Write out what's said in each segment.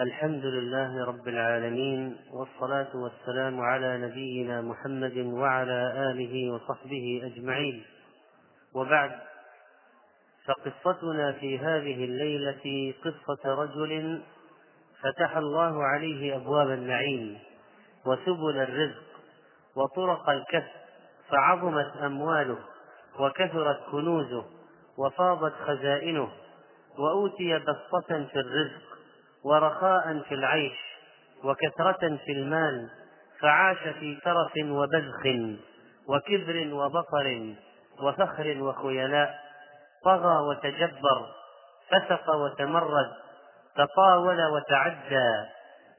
الحمد لله رب العالمين والصلاة والسلام على نبينا محمد وعلى آله وصحبه أجمعين. وبعد فقصتنا في هذه الليلة قصة رجل فتح الله عليه أبواب النعيم وسبل الرزق وطرق الكسب فعظمت أمواله وكثرت كنوزه وفاضت خزائنه وأوتي بسطة في الرزق ورخاء في العيش وكثرة في المال فعاش في ترف وبذخ وكبر وبطر وفخر وخيلاء طغى وتجبر فسق وتمرد تطاول وتعدى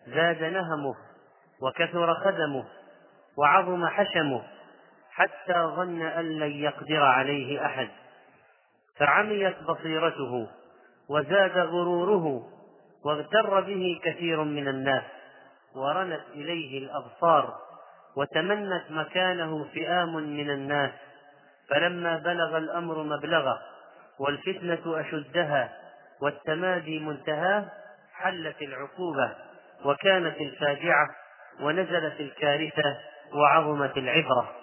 زاد نهمه وكثر خدمه وعظم حشمه حتى ظن أن لن يقدر عليه أحد. فعميت بصيرته وزاد غروره واغتر به كثير من الناس ورنت إليه الأبصار وتمنت مكانه فئام من الناس فلما بلغ الأمر مبلغه والفتنة أشدها والتمادي منتهاه حلت العقوبة وكانت الفاجعة ونزلت الكارثة وعظمت العبرة.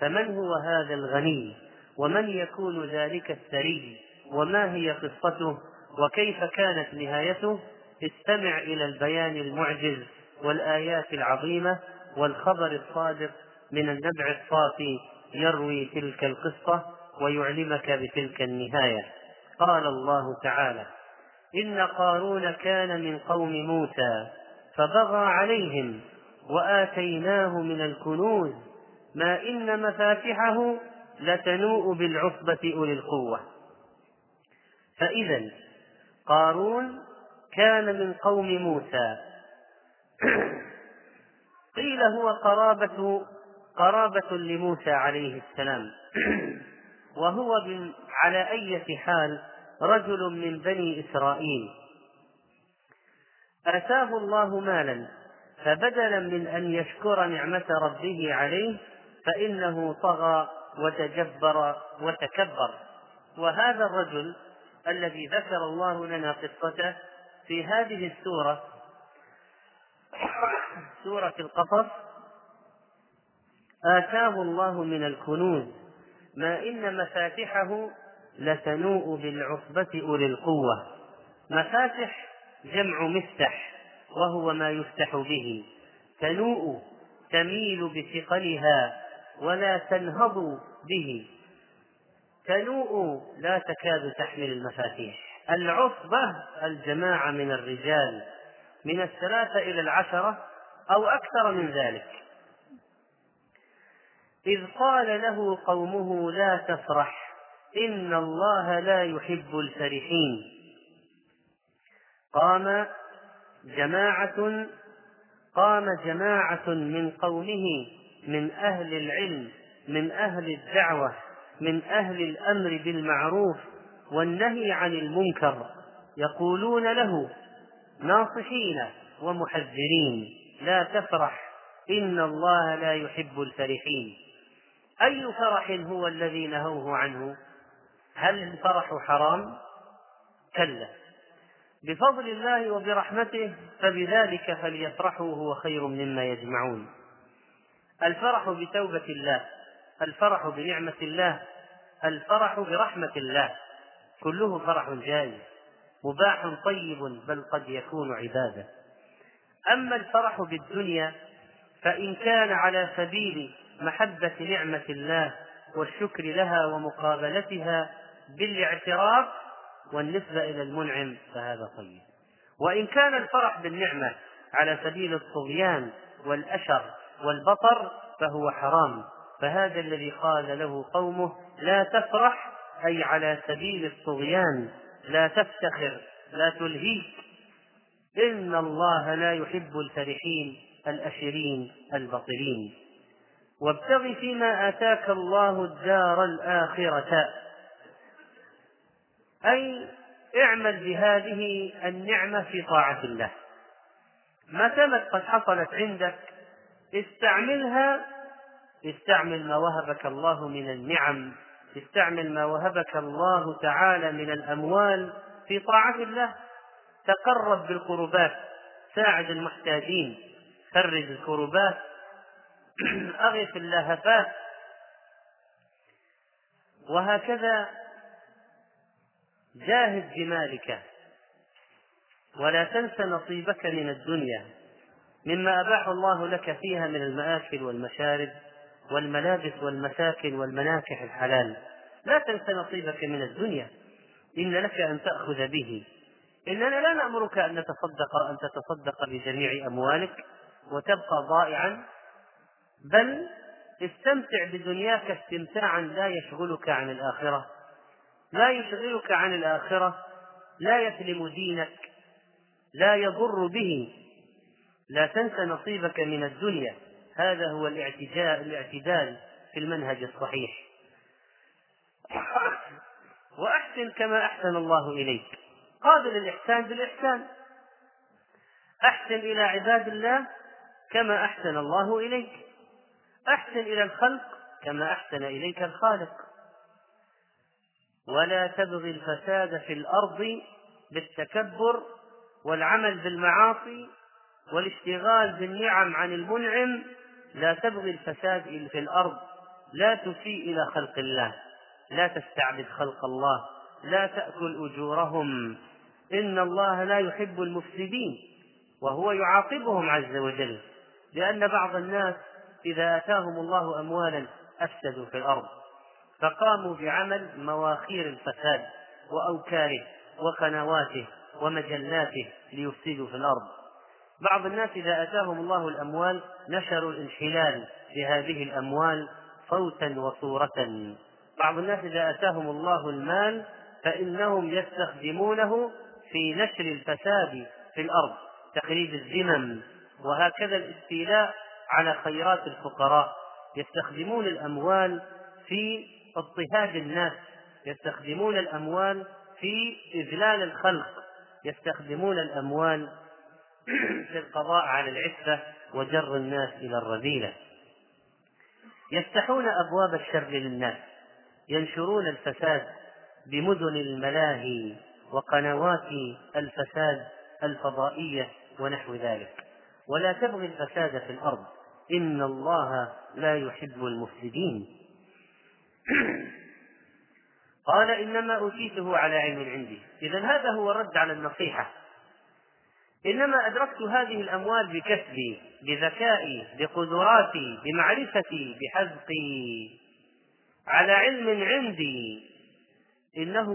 فمن هو هذا الغني؟ ومن يكون ذلك الثري وما هي قصته؟ وكيف كانت نهايته؟ استمع إلى البيان المعجز والآيات العظيمة والخبر الصادق من النبع الصافي يروي تلك القصة ويعلمك بتلك النهاية. قال الله تعالى إن قارون كان من قوم موسى فبغى عليهم وآتيناه من الكنوز ما إن مفاتحه لتنوء بالعصبة أولي القوة. فإذا قارون كان من قوم موسى. قيل هو قرابة قرابة لموسى عليه السلام. وهو على أية حال رجل من بني إسرائيل. آتاه الله مالا فبدلا من أن يشكر نعمة ربه عليه فإنه طغى وتجبر وتكبر. وهذا الرجل الذي ذكر الله لنا قصته في هذه السورة سورة القصص آتاه الله من الكنوز ما إن مفاتحه لتنوء بالعصبة أولي القوة. مفاتح جمع مفتح وهو ما يفتح به. تنوء تميل بثقلها ولا تنهض به. تنوء لا تكاد تحمل المفاتيح. العصبة الجماعة من الرجال من الثلاثة إلى العشرة أو أكثر من ذلك. إذ قال له قومه لا تفرح إن الله لا يحب الفرحين. قام جماعة قام جماعة من قومه من أهل العلم من أهل الدعوة من أهل الأمر بالمعروف والنهي عن المنكر يقولون له ناصحين ومحذرين لا تفرح إن الله لا يحب الفرحين. أي فرح هو الذي نهوه عنه؟ هل الفرح حرام؟ كلا. بفضل الله وبرحمته فبذلك فليفرحوا هو خير مما يجمعون. الفرح بتوبة الله الفرح بنعمة الله الفرح برحمة الله. كله فرح جائز مباح طيب بل قد يكون عبادة. أما الفرح بالدنيا فإن كان على سبيل محبة نعمة الله والشكر لها ومقابلتها بالاعتراف والنسبة إلى المنعم فهذا طيب. وإن كان الفرح بالنعمة على سبيل الطغيان والأشر والبطر فهو حرام. فهذا الذي قال له قومه لا تفرح أي على سبيل الطغيان لا تفتخر لا تلهيك. إن الله لا يحب الفرحين الأشرين البطلين وابتغ فيما آتاك الله الدار الآخرة. أي اعمل بهذه النعمة في طاعة الله. ما دامت قد حصلت عندك استعملها استعمل ما وهبك الله من النعم. استعمل ما وهبك الله تعالى من الأموال في طاعة الله. تقرب بالقربات ساعد المحتاجين فرج الكربات. أغث اللهفات وهكذا جاهد بمالك ولا تنس نصيبك من الدنيا مما أباح الله لك فيها من المآكل والمشارب. والملابس والمساكن والمناكح الحلال. لا تنس نصيبك من الدنيا. إن لك أن تأخذ به. إننا لا نأمرك أن تتصدق أن تتصدق بجميع أموالك وتبقى ضائعا. بل استمتع بدنياك استمتاعا لا يشغلك عن الآخرة. لا يشغلك عن الآخرة. لا يسلم دينك. لا يضر به. لا تنس نصيبك من الدنيا. هذا هو الاعتدال في المنهج الصحيح. وأحسن كما أحسن الله إليك. قابل الإحسان بالإحسان. أحسن إلى عباد الله كما أحسن الله إليك. أحسن إلى الخلق كما أحسن إليك الخالق. ولا تبغي الفساد في الأرض بالتكبر والعمل بالمعاصي والاشتغال بالنعم عن المنعم لا تبغي الفساد في الأرض لا تسيء إلى خلق الله لا تستعبد خلق الله لا تأكل أجورهم. إن الله لا يحب المفسدين وهو يعاقبهم عز وجل لأن بعض الناس إذا آتاهم الله أموالا أفسدوا في الأرض فقاموا بعمل مواخير الفساد وأوكاره وقنواته ومجلاته ليفسدوا في الأرض. بعض الناس إذا أتاهم الله الأموال نشروا الانحلال بهذه الأموال صوتا وصورة. بعض الناس إذا أتاهم الله المال فإنهم يستخدمونه في نشر الفساد في الأرض تخريب الذمم وهكذا الاستيلاء على خيرات الفقراء. يستخدمون الأموال في اضطهاد الناس يستخدمون الأموال في إذلال الخلق يستخدمون الأموال في القضاء على العفة وجر الناس إلى الرذيلة. يفتحون أبواب الشر للناس ينشرون الفساد بمدن الملاهي وقنوات الفساد الفضائية ونحو ذلك. ولا تبغي الفساد في الأرض إن الله لا يحب المفسدين. قال إنما أوتيته على علم عندي. إذا هذا هو الرد على النصيحة. إنما أدركت هذه الأموال بكسبي بذكائي بقدراتي بمعرفتي بحذقي. على علم عندي. إنه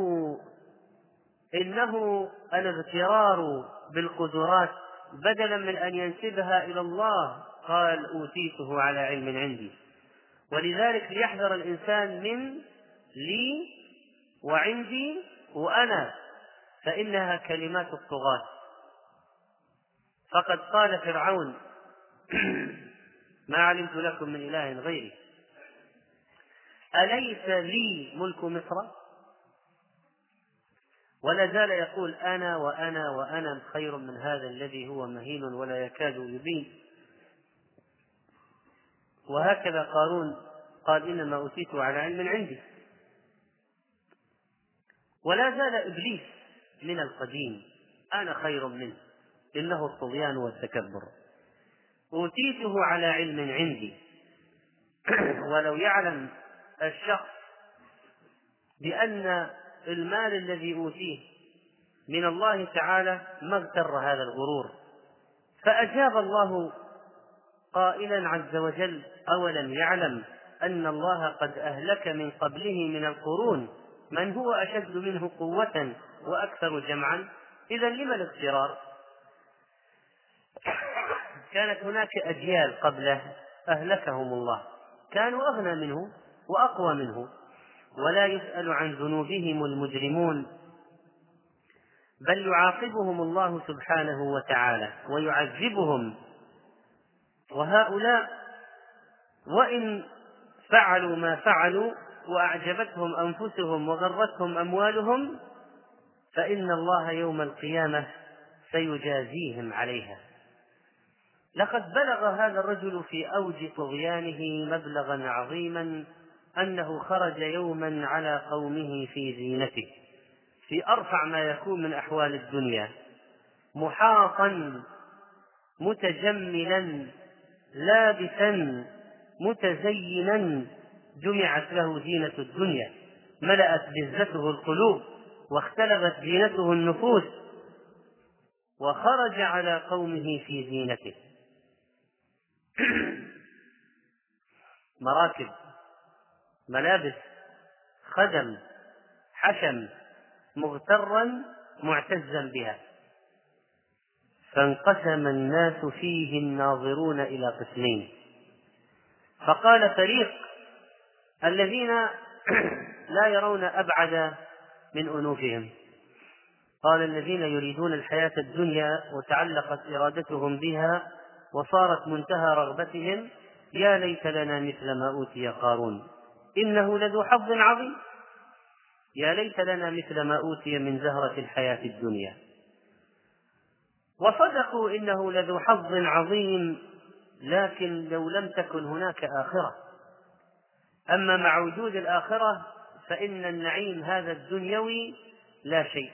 إنه الاغترار بالقدرات بدلا من أن ينسبها إلى الله. قال أوتيته على علم عندي. ولذلك ليحذر الإنسان من لي وعندي وأنا فإنها كلمات الطغاة. فقد قال فرعون ما علمت لكم من إله غيري. أليس لي ملك مصر؟ ولا زال يقول أنا وأنا وأنا خير من هذا الذي هو مهين ولا يكاد يبين. وهكذا قارون قال إنما أوتيته على علم عندي. ولا زال إبليس من القديم أنا خير منه. إنه الطغيان والتكبر. أوتيته على علم عندي. ولو يعلم الشخص بأن المال الذي أوتيه من الله تعالى ما اغتر هذا الغرور. فأجاب الله قائلا عز وجل أولم يعلم أن الله قد أهلك من قبله من القرون؟ من هو أشد منه قوة وأكثر جمعا؟ إذا لما الاغترار؟ كانت هناك أجيال قبله أهلكهم الله. كانوا أغنى منه وأقوى منه. ولا يسأل عن ذنوبهم المجرمون. بل يعاقبهم الله سبحانه وتعالى ويعذبهم. وهؤلاء وإن فعلوا ما فعلوا وأعجبتهم أنفسهم وغرتهم أموالهم فإن الله يوم القيامة سيجازيهم عليها. لقد بلغ هذا الرجل في أوج طغيانه مبلغا عظيما أنه خرج يوما على قومه في زينته في أرفع ما يكون من أحوال الدنيا محاطا متجملا لابسا متزينا جمعت له زينة الدنيا ملأت بزته القلوب واختلفت زينته النفوس وخرج على قومه في زينته. مراكب ملابس خدم حشم مغترا معتزا بها. فانقسم الناس فيه الناظرون إلى قسمين. فقال فريق الذين لا يرون أبعد من أنوفهم. قال الذين يريدون الحياة الدنيا وتعلقت إرادتهم بها وصارت منتهى رغبتهم يا ليت لنا مثل ما أوتي قارون. إنه لذو حظ عظيم. يا ليت لنا مثل ما أوتي من زهرة الحياة الدنيا. وصدقوا إنه لذو حظ عظيم لكن لو لم تكن هناك آخرة. أما مع وجود الآخرة فإن النعيم هذا الدنيوي لا شيء.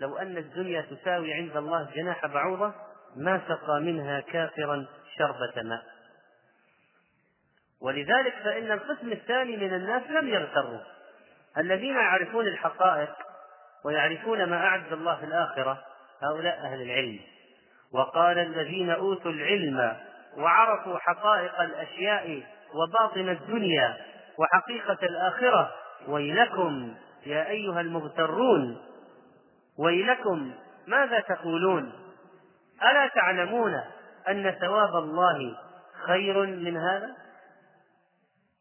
لو أن الدنيا تساوي عند الله جناح بعوضة ما سقى منها كافرا شربة ماء. ولذلك فإن القسم الثاني من الناس لم يغتروا. الذين يعرفون الحقائق ويعرفون ما أعد الله في الآخرة هؤلاء أهل العلم. وقال الذين أوتوا العلم وعرفوا حقائق الأشياء وباطن الدنيا وحقيقة الآخرة ويلكم يا أيها المغترون ويلكم ماذا تقولون؟ ألا تعلمون أن ثواب الله خير من هذا؟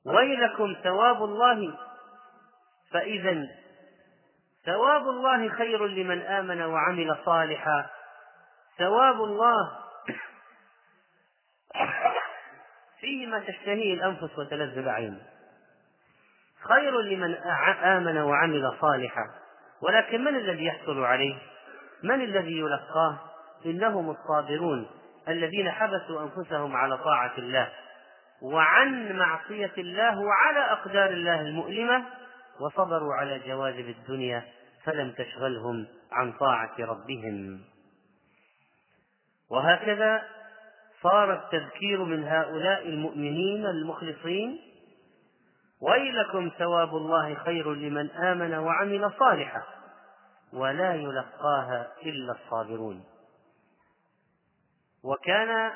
ويلكم ثواب الله. فإذا ثواب الله خير لمن آمن وعمل صالحا. ثواب الله فيه ما تشتهيه الأنفس وتلذ الأعين. خير لمن آمن وعمل صالحا. ولكن من الذي يحصل عليه؟ من الذي يلقاه؟ إنهم الصابرون الذين حبسوا أنفسهم على طاعة الله وعن معصية الله وعلى أقدار الله المؤلمة وصبروا على جواذب الدنيا فلم تشغلهم عن طاعة ربهم. وهكذا صار التذكير من هؤلاء المؤمنين المخلصين ويلكم ثواب الله خير لمن آمن وعمل صالحا ولا يلقاها إلا الصابرون. وكان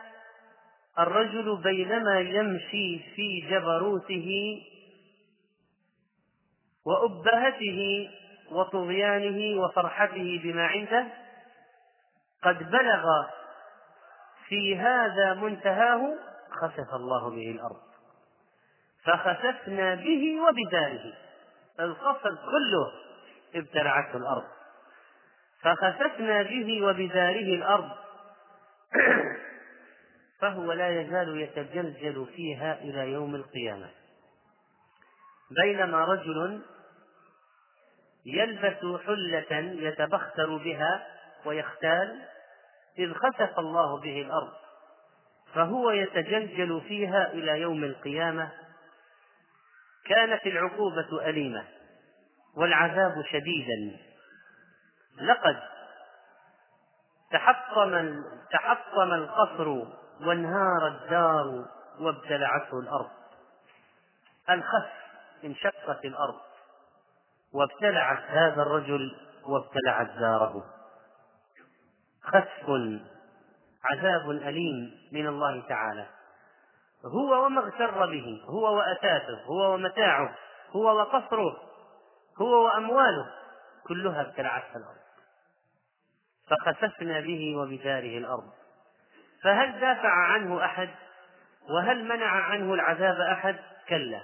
الرجل بينما يمشي في جبروته وأبهته وطغيانه وفرحته بما عنده قد بلغ في هذا منتهاه خسف الله به الأرض. فخسفنا به وبداره. القصر كله ابتلعته الأرض. فخسفنا به وبداره الأرض. فهو لا يزال يتجلجل فيها إلى يوم القيامة. بينما رجل يلبس حلة يتبختر بها ويختال إذ خسف الله به الأرض فهو يتجلجل فيها إلى يوم القيامة. كانت العقوبة أليمة والعذاب شديدا. لقد تحطم تحطم القصر وانهار الدار وابتلعته الأرض. الخسف انشقت الأرض وابتلعت هذا الرجل وابتلعت داره خسف عذاب أليم من الله تعالى. هو وما اغتر به هو وأتاته هو ومتاعه هو وقصره هو وأمواله كلها ابتلعتها الأرض. فخسفنا به وبداره الأرض. فهل دافع عنه أحد؟ وهل منع عنه العذاب أحد؟ كلا.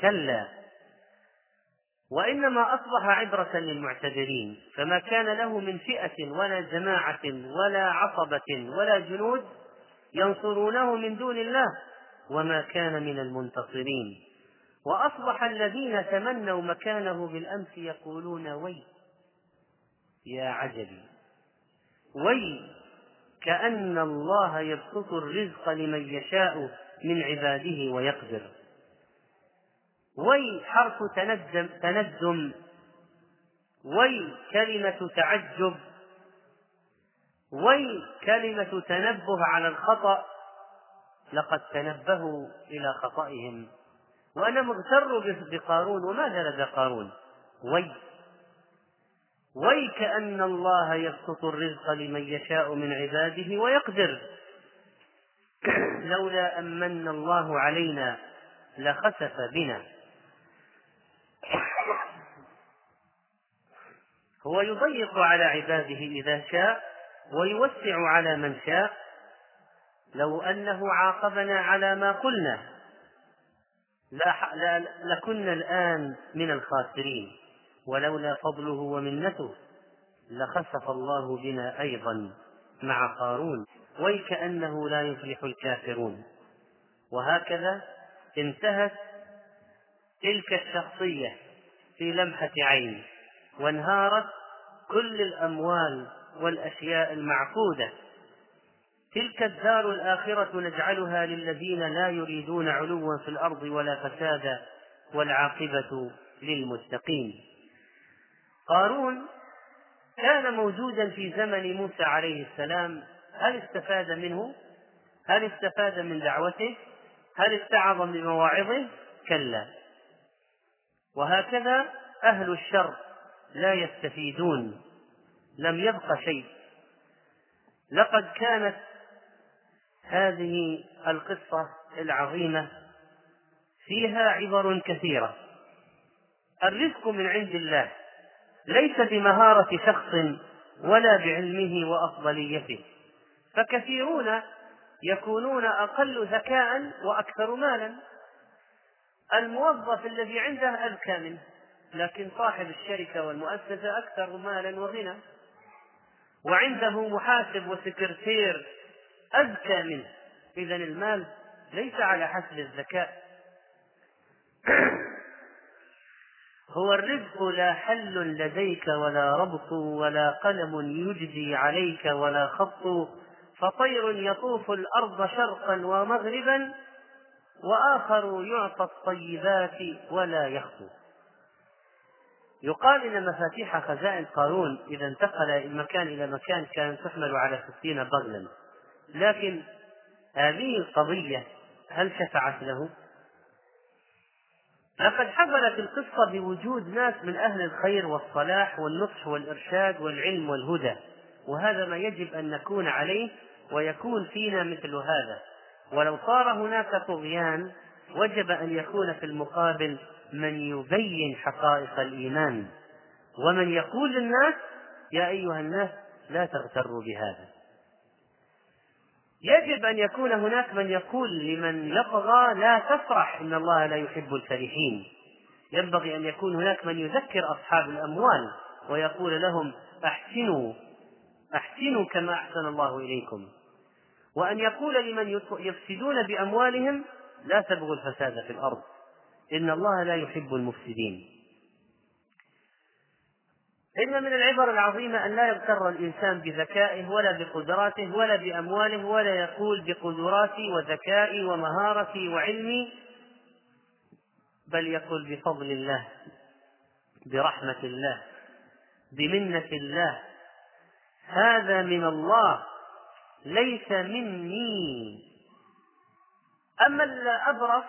كلا. وإنما أصبح عبرة للمعتذرين فما كان له من فئة ولا جماعة ولا عصبة ولا جنود ينصرونه من دون الله وما كان من المنتصرين. وأصبح الذين تمنوا مكانه بالأمس يقولون وي يا عجبي. وي كأن الله يبسط الرزق لمن يشاء من عباده ويقدر. وي حرف تندم تندم. وي كلمة تعجب. وي كلمة تنبه على الخطأ. لقد تنبهوا إلى خطئهم. وأنا مغتر بقارون. وماذا لدى قارون؟ وي وي كأن الله يبسط الرزق لمن يشاء من عباده ويقدر. لولا أن من الله علينا لخسف بنا. هو يضيق على عباده إذا شاء ويوسع على من شاء. لو أنه عاقبنا على ما قلنا لكنا الآن من الخاسرين. ولولا فضله ومنته لخسف الله بنا أيضا مع قارون ويكأنه لا يفلح الكافرون. وهكذا انتهت تلك الشخصية في لمحة عين وانهارت كل الأموال والأشياء المعقودة. تلك الدار الآخرة نجعلها للذين لا يريدون علوا في الأرض ولا فسادا والعاقبة للمتقين. قارون كان موجودا في زمن موسى عليه السلام. هل استفاد منه؟ هل استفاد من دعوته؟ هل استعظ من مواعظه؟ كلا. وهكذا أهل الشر لا يستفيدون لم يبق شيء. لقد كانت هذه القصة العظيمة فيها عبر كثيرة. الرزق من عند الله. ليس بمهارة شخص ولا بعلمه وأفضليته. فكثيرون يكونون أقل ذكاء وأكثر مالا. الموظف الذي عنده أذكى منه لكن صاحب الشركة والمؤسسة أكثر مالا وغنى. وعنده محاسب وسكرتير أذكى منه. إذا المال ليس على حسب الذكاء. هو الرزق لا حل لديك ولا ربط ولا قلم يجدي عليك ولا خط فطير يطوف الأرض شرقا ومغربا وآخر يعطى الطيبات ولا يخطو يقال إن مفاتيح خزائن قارون إذا انتقل من مكان إلى مكان كانت تحمل على ستين بغلا لكن هذه القضية هل شفعت له؟ لقد حفلت القصة بوجود ناس من أهل الخير والصلاح والنصح والإرشاد والعلم والهدى وهذا ما يجب أن نكون عليه ويكون فينا مثل هذا. ولو صار هناك طغيان وجب أن يكون في المقابل من يبين حقائق الإيمان. ومن يقول للناس يا أيها الناس لا تغتروا بهذا. يجب أن يكون هناك من يقول لمن يطغى لا تفرح إن الله لا يحب الفرحين. ينبغي أن يكون هناك من يذكر أصحاب الأموال ويقول لهم أحسنوا أحسنوا كما أحسن الله إليكم. وأن يقول لمن يفسدون بأموالهم لا تبغوا الفساد في الأرض إن الله لا يحب المفسدين. إن من العبر العظيمة أن لا يغتر الإنسان بذكائه ولا بقدراته ولا بأمواله ولا يقول بقدراتي وذكائي ومهارتي وعلمي بل يقول بفضل الله برحمة الله بمنة الله. هذا من الله ليس مني. أما الأبرص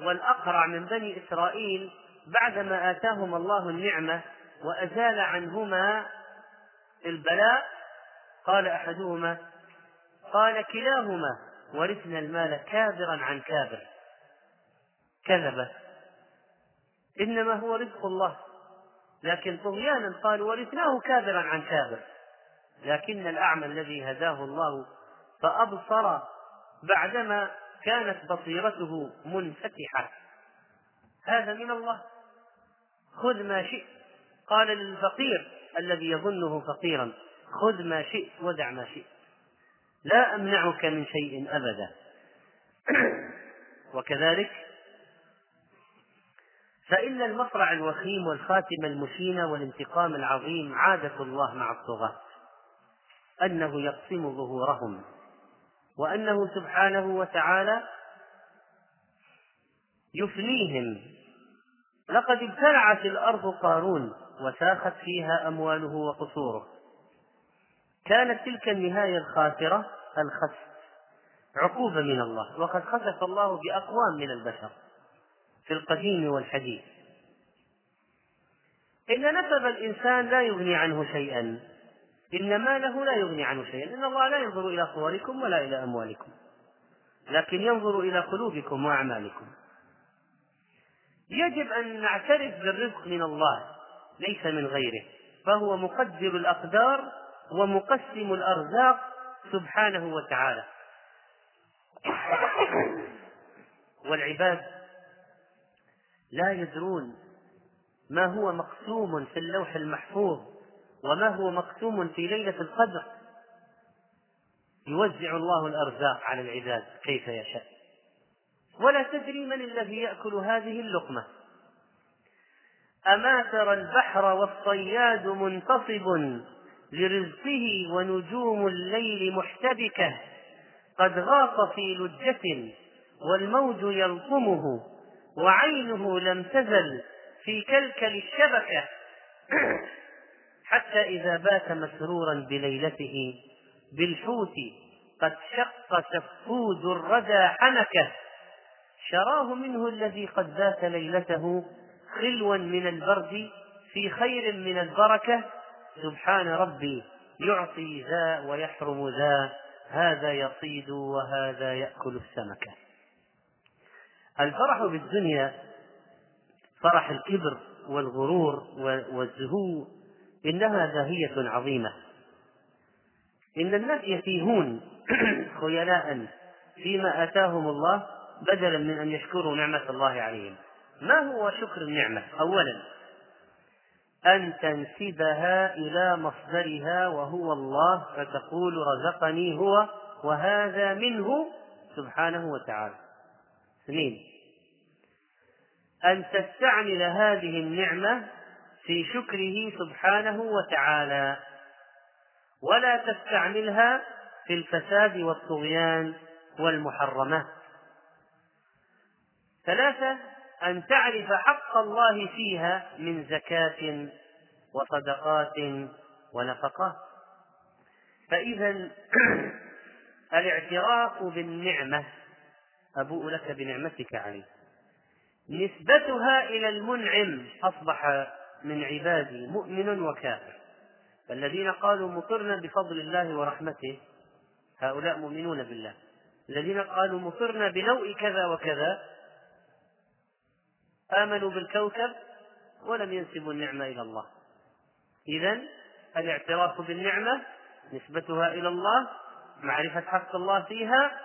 والأقرع من بني إسرائيل بعدما آتاهم الله النعمة وأزال عنهما البلاء. قال أحدهما قال كلاهما ورثنا المال كابرا عن كابر. كذب. إنما هو رزق الله. لكن طغيانا قالوا ورثناه كابرا عن كابر. لكن الأعمى الذي هداه الله فأبصر بعدما كانت بصيرته منفتحة. هذا من الله. خذ ما شئت. قال للفقير الذي يظنه فقيرا خذ ما شئت ودع ما شئت. لا أمنعك من شيء أبدا. وكذلك فإن المصرع الوخيم والخاتمة المشينة والانتقام العظيم عادة الله مع الطغاة أنه يقسم ظهورهم وأنه سبحانه وتعالى يفنيهم. لقد ابتلعت الأرض قارون وساخت فيها أمواله وقصوره. كانت تلك النهاية الخاسرة الخسف عقوبة من الله وقد خسف الله بأقوام من البشر في القديم والحديث. إن نسب الإنسان لا يغني عنه شيئا إن ماله لا يغني عنه شيئا إن الله لا ينظر إلى صوركم ولا إلى أموالكم لكن ينظر إلى قلوبكم وأعمالكم. يجب أن نعترف بالرزق من الله. ليس من غيره فهو مقدر الأقدار ومقسم الأرزاق سبحانه وتعالى. والعباد لا يدرون ما هو مقسوم في اللوح المحفوظ وما هو مقسوم في ليلة القدر. يوزع الله الأرزاق على العباد كيف يشاء. ولا تدري من الذي يأكل هذه اللقمة. أما ترى البحر والصياد منتصب لرزقه ونجوم الليل محتبكة قد غاص في لجة والموج يلطمه وعينه لم تزل في كلكل الشبكة. حتى إذا بات مسرورا بليلته بالحوت قد شق سفود الردى حنكة. شراه منه الذي قد بات ليلته خلوا من البرد في خير من البركة. سبحان ربي يعطي ذا ويحرم ذا هذا يصيد وهذا يأكل السمكة الفرح بالدنيا فرح الكبر والغرور والزهو إنها داهية عظيمة. إن الناس يتيهون خيلاء فيما آتاهم الله بدلا من أن يشكروا نعمة الله عليهم. ما هو شكر النعمة؟ أولا أن تنسبها إلى مصدرها وهو الله فتقول رزقني هو وهذا منه سبحانه وتعالى. اثنين أن تستعمل هذه النعمة في شكره سبحانه وتعالى. ولا تستعملها في الفساد والطغيان والمحرمات. ثلاثة أن تعرف حق الله فيها من زكاة وصدقات ونفقات فإذا الاعتراف بالنعمة أبوء لك بنعمتك علي. نسبتها إلى المنعم أصبح من عبادي مؤمن وكافر. فالذين قالوا مطرنا بفضل الله ورحمته هؤلاء مؤمنون بالله. الذين قالوا مطرنا بنوء كذا وكذا آمنوا بالكوكب ولم ينسبوا النعمة إلى الله. إذا الاعتراف بالنعمة نسبتها إلى الله معرفة حق الله فيها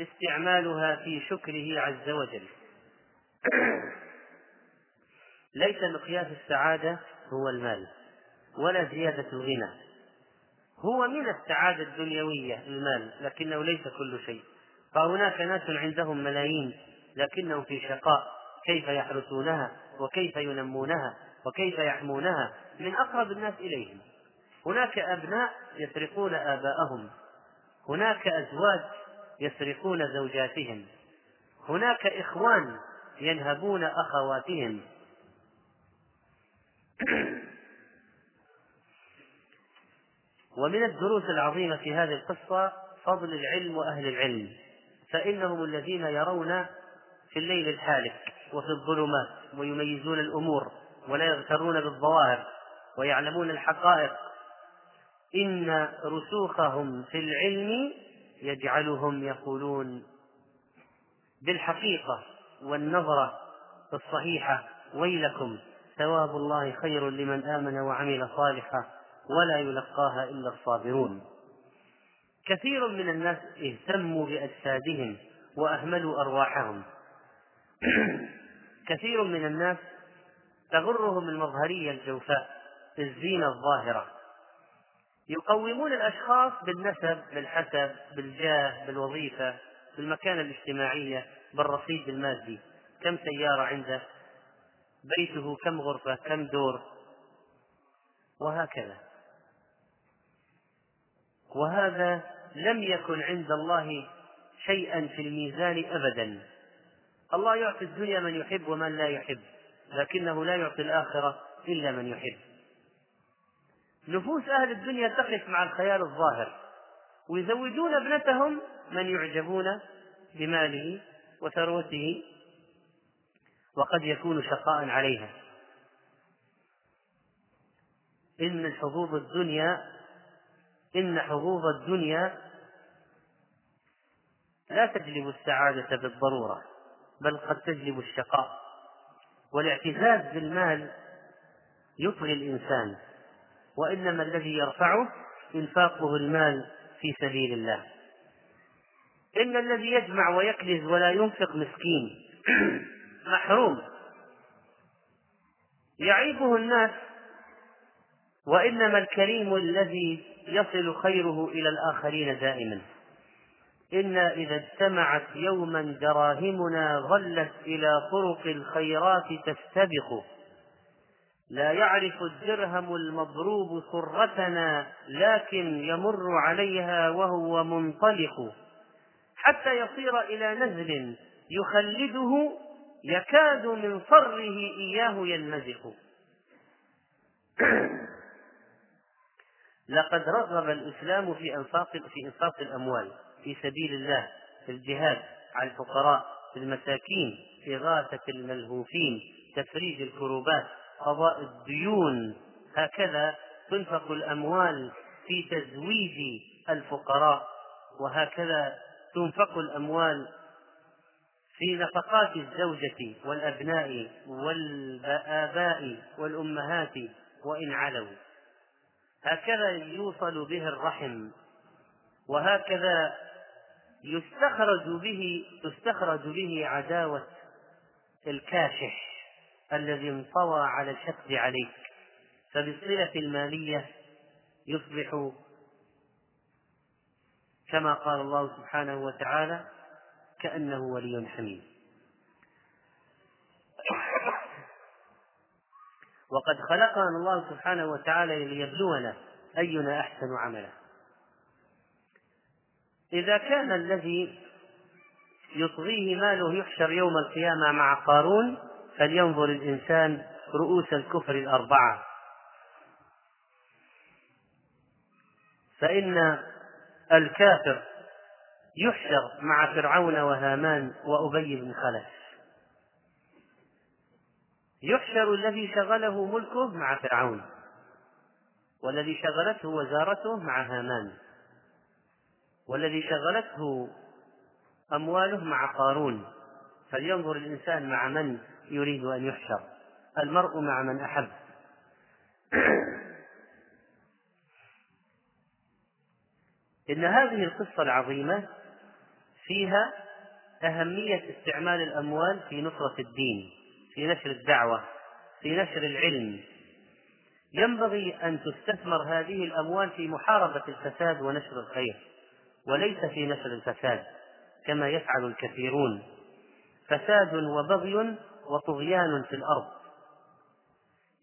استعمالها في شكره عز وجل. ليس مقياس السعادة هو المال ولا زيادة الغنى. هو من السعادة الدنيوية المال لكنه ليس كل شيء. فهناك ناس عندهم ملايين لكنهم في شقاء. كيف يحرسونها وكيف ينمونها وكيف يحمونها من أقرب الناس إليهم. هناك أبناء يسرقون آباءهم. هناك أزواج يسرقون زوجاتهم. هناك إخوان ينهبون أخواتهم. ومن الدروس العظيمة في هذه القصة فضل العلم وأهل العلم فإنهم الذين يرون في الليل الحالك. وفي الظلمات ويميزون الأمور ولا يغترون بالظواهر ويعلمون الحقائق. إن رسوخهم في العلم يجعلهم يقولون بالحقيقة والنظرة الصحيحة. ويلكم ثواب الله خير لمن آمن وعمل صالحا ولا يلقاها إلا الصابرون. كثير من الناس اهتموا بأجسادهم وأهملوا أرواحهم. كثير من الناس تغرهم المظهرية الجوفاء الزينة الظاهرة. يقومون الأشخاص بالنسب بالحسب بالجاه بالوظيفة بالمكانة الاجتماعية بالرصيد المادي. كم سيارة عنده؟ بيته كم غرفة؟ كم دور؟ وهكذا. وهذا لم يكن عند الله شيئا في الميزان أبدا. الله يعطي الدنيا من يحب ومن لا يحب لكنه لا يعطي الآخرة إلا من يحب. نفوس أهل الدنيا تقف مع الخيال الظاهر ويزوجون ابنتهم من يعجبون بماله وثروته وقد يكون شقاء عليها. إن حظوظ الدنيا إن حظوظ الدنيا لا تجلب السعادة بالضرورة. بل قد تجلب الشقاء. والاعتزاز بالمال يطغي الإنسان وإنما الذي يرفعه إنفاقه المال في سبيل الله. إن الذي يجمع ويكنز ولا ينفق مسكين محروم. يعيبه الناس وإنما الكريم الذي يصل خيره إلى الآخرين دائما. إنا إذا اجتمعت يوما دراهمنا ظلت إلى طرق الخيرات تستبق. لا يعرف الدرهم المضروب سرتنا لكن يمر عليها وهو منطلق. حتى يصير إلى نزل يخلده يكاد من صره إياه ينمزق. لقد رغب الإسلام في إنفاق في إنفاق الأموال. في سبيل الله في الجهاد على الفقراء في المساكين إغاثة الملهوفين تفريج الكروبات قضاء الديون. هكذا تنفق الأموال في تزويج الفقراء وهكذا تنفق الأموال في نفقات الزوجة والأبناء والآباء والأمهات وإن علوا. هكذا يوصل به الرحم وهكذا يستخرج به تستخرج به عداوة الكاشح الذي انطوى على الحقد عليك. فبالصلة المالية يصبح كما قال الله سبحانه وتعالى كأنه ولي حميد وقد خلقنا الله سبحانه وتعالى ليبلونا أينا أحسن عملا. إذا كان الذي يطغيه ماله يحشر يوم القيامة مع قارون فلينظر الإنسان رؤوس الكفر الأربعة. فإن الكافر يحشر مع فرعون وهامان وأبي بن خلف. يحشر الذي شغله ملكه مع فرعون والذي شغلته وزارته مع هامان. والذي شغلته أمواله مع قارون. فلينظر الإنسان مع من يريد أن يحشر. المرء مع من أحب. إن هذه القصة العظيمة فيها أهمية استعمال الأموال في نصرة الدين في نشر الدعوة في نشر العلم. ينبغي أن تستثمر هذه الأموال في محاربة الفساد ونشر الخير. وليس في نشر الفساد كما يفعل الكثيرون. فساد وبغي وطغيان في الأرض.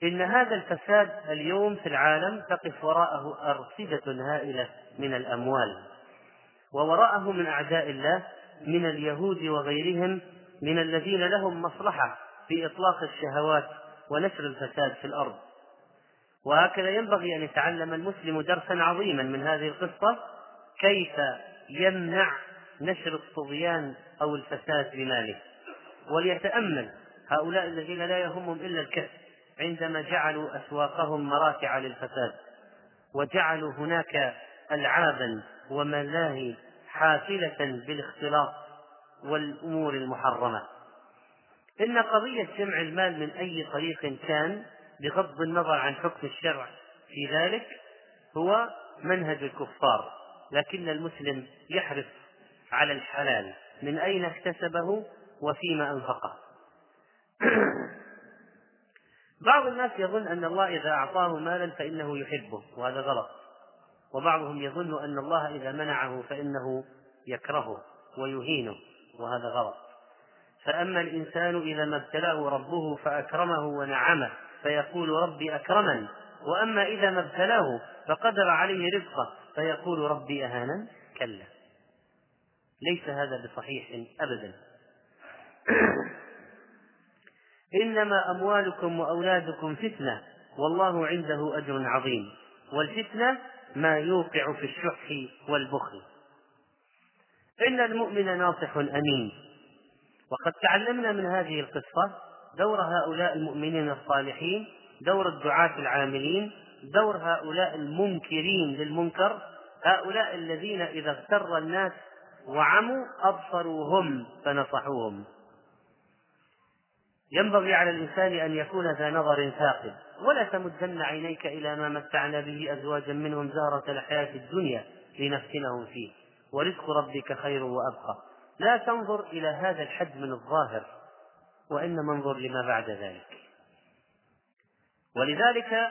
إن هذا الفساد اليوم في العالم تقف وراءه أرصدة هائلة من الأموال ووراءه من أعداء الله من اليهود وغيرهم من الذين لهم مصلحة في إطلاق الشهوات ونشر الفساد في الأرض. وهكذا ينبغي أن يتعلم المسلم درسا عظيما من هذه القصة كيف يمنع نشر الطغيان أو الفساد بماله؟ وليتأمل هؤلاء الذين لا يهمهم إلا الكسب عندما جعلوا أسواقهم مراتع للفساد وجعلوا هناك ألعابا وملاهي حافلة بالاختلاط والأمور المحرمة. إن قضية جمع المال من أي طريق كان بغض النظر عن حكم الشرع في ذلك هو منهج الكفار. لكن المسلم يحرص على الحلال من أين اكتسبه وفيما أنفقه. بعض الناس يظن أن الله إذا أعطاه مالا فإنه يحبه وهذا غلط. وبعضهم يظن أن الله إذا منعه فإنه يكرهه ويهينه وهذا غلط. فأما الإنسان إذا ما ابتلاه ربه فأكرمه ونعمه فيقول ربي أكرمن وأما إذا ما ابتلاه فقدر عليه رزقه فيقول ربي أهانا؟ كلا. ليس هذا بصحيح أبدا. إنما أموالكم وأولادكم فتنة والله عنده أجر عظيم. والفتنة ما يوقع في الشح والبخل. إن المؤمن ناصح أمين. وقد تعلمنا من هذه القصة دور هؤلاء المؤمنين الصالحين دور الدعاة العاملين دور هؤلاء المنكرين للمنكر هؤلاء الذين إذا اغتر الناس وعموا أبصروا هم فنصحوهم. ينبغي على الإنسان أن يكون ذا نظر ثاقب. ولا تمدن عينيك إلى ما متعنا به أزواجا منهم زهرة الحياة الدنيا لنفتنهم فيه. ورزق ربك خير وأبقى. لا تنظر إلى هذا الحد من الظاهر وإنما انظر لما بعد ذلك. ولذلك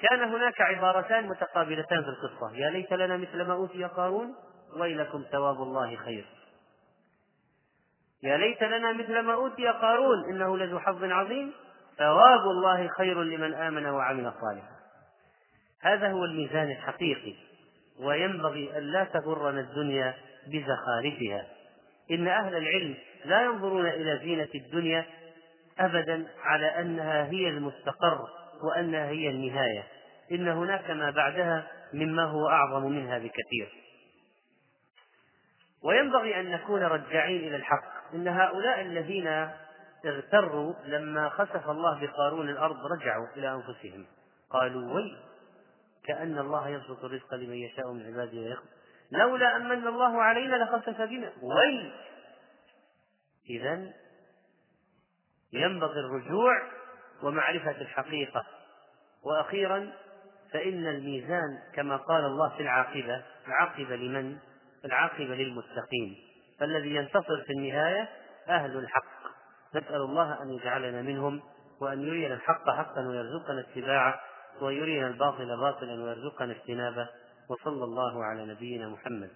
كان هناك عبارتان متقابلتان في القصة. يا ليت لنا مثل ما أوتي قارون ويلكم ثواب الله خير. يا ليت لنا مثل ما أوتي قارون إنه لذو حظ عظيم ثواب الله خير لمن آمن وعمل صالحا. هذا هو الميزان الحقيقي وينبغي أن لا تغرنا الدنيا بزخارفها. إن أهل العلم لا ينظرون إلى زينة الدنيا أبدا على أنها هي المستقر. وأنها هي النهاية. إن هناك ما بعدها مما هو أعظم منها بكثير. وينبغي أن نكون رجاعين إلى الحق. إن هؤلاء الذين اغتروا لما خسف الله بقارون الأرض رجعوا إلى أنفسهم. قالوا وي كأن الله يبسط الرزق لمن يشاء من عباده ويقدر لولا أن من الله علينا لخسف بنا. وي إذا ينبغي الرجوع ومعرفة الحقيقة. وأخيرا فإن الميزان كما قال الله في العاقبة العاقبة لمن؟ العاقبة للمتقين. فالذي ينتصر في النهاية أهل الحق. نسأل الله أن يجعلنا منهم وأن يرينا الحق حقا ويرزقنا اتباعه ويرينا الباطل باطلا ويرزقنا اجتنابه. وصلى الله على نبينا محمد.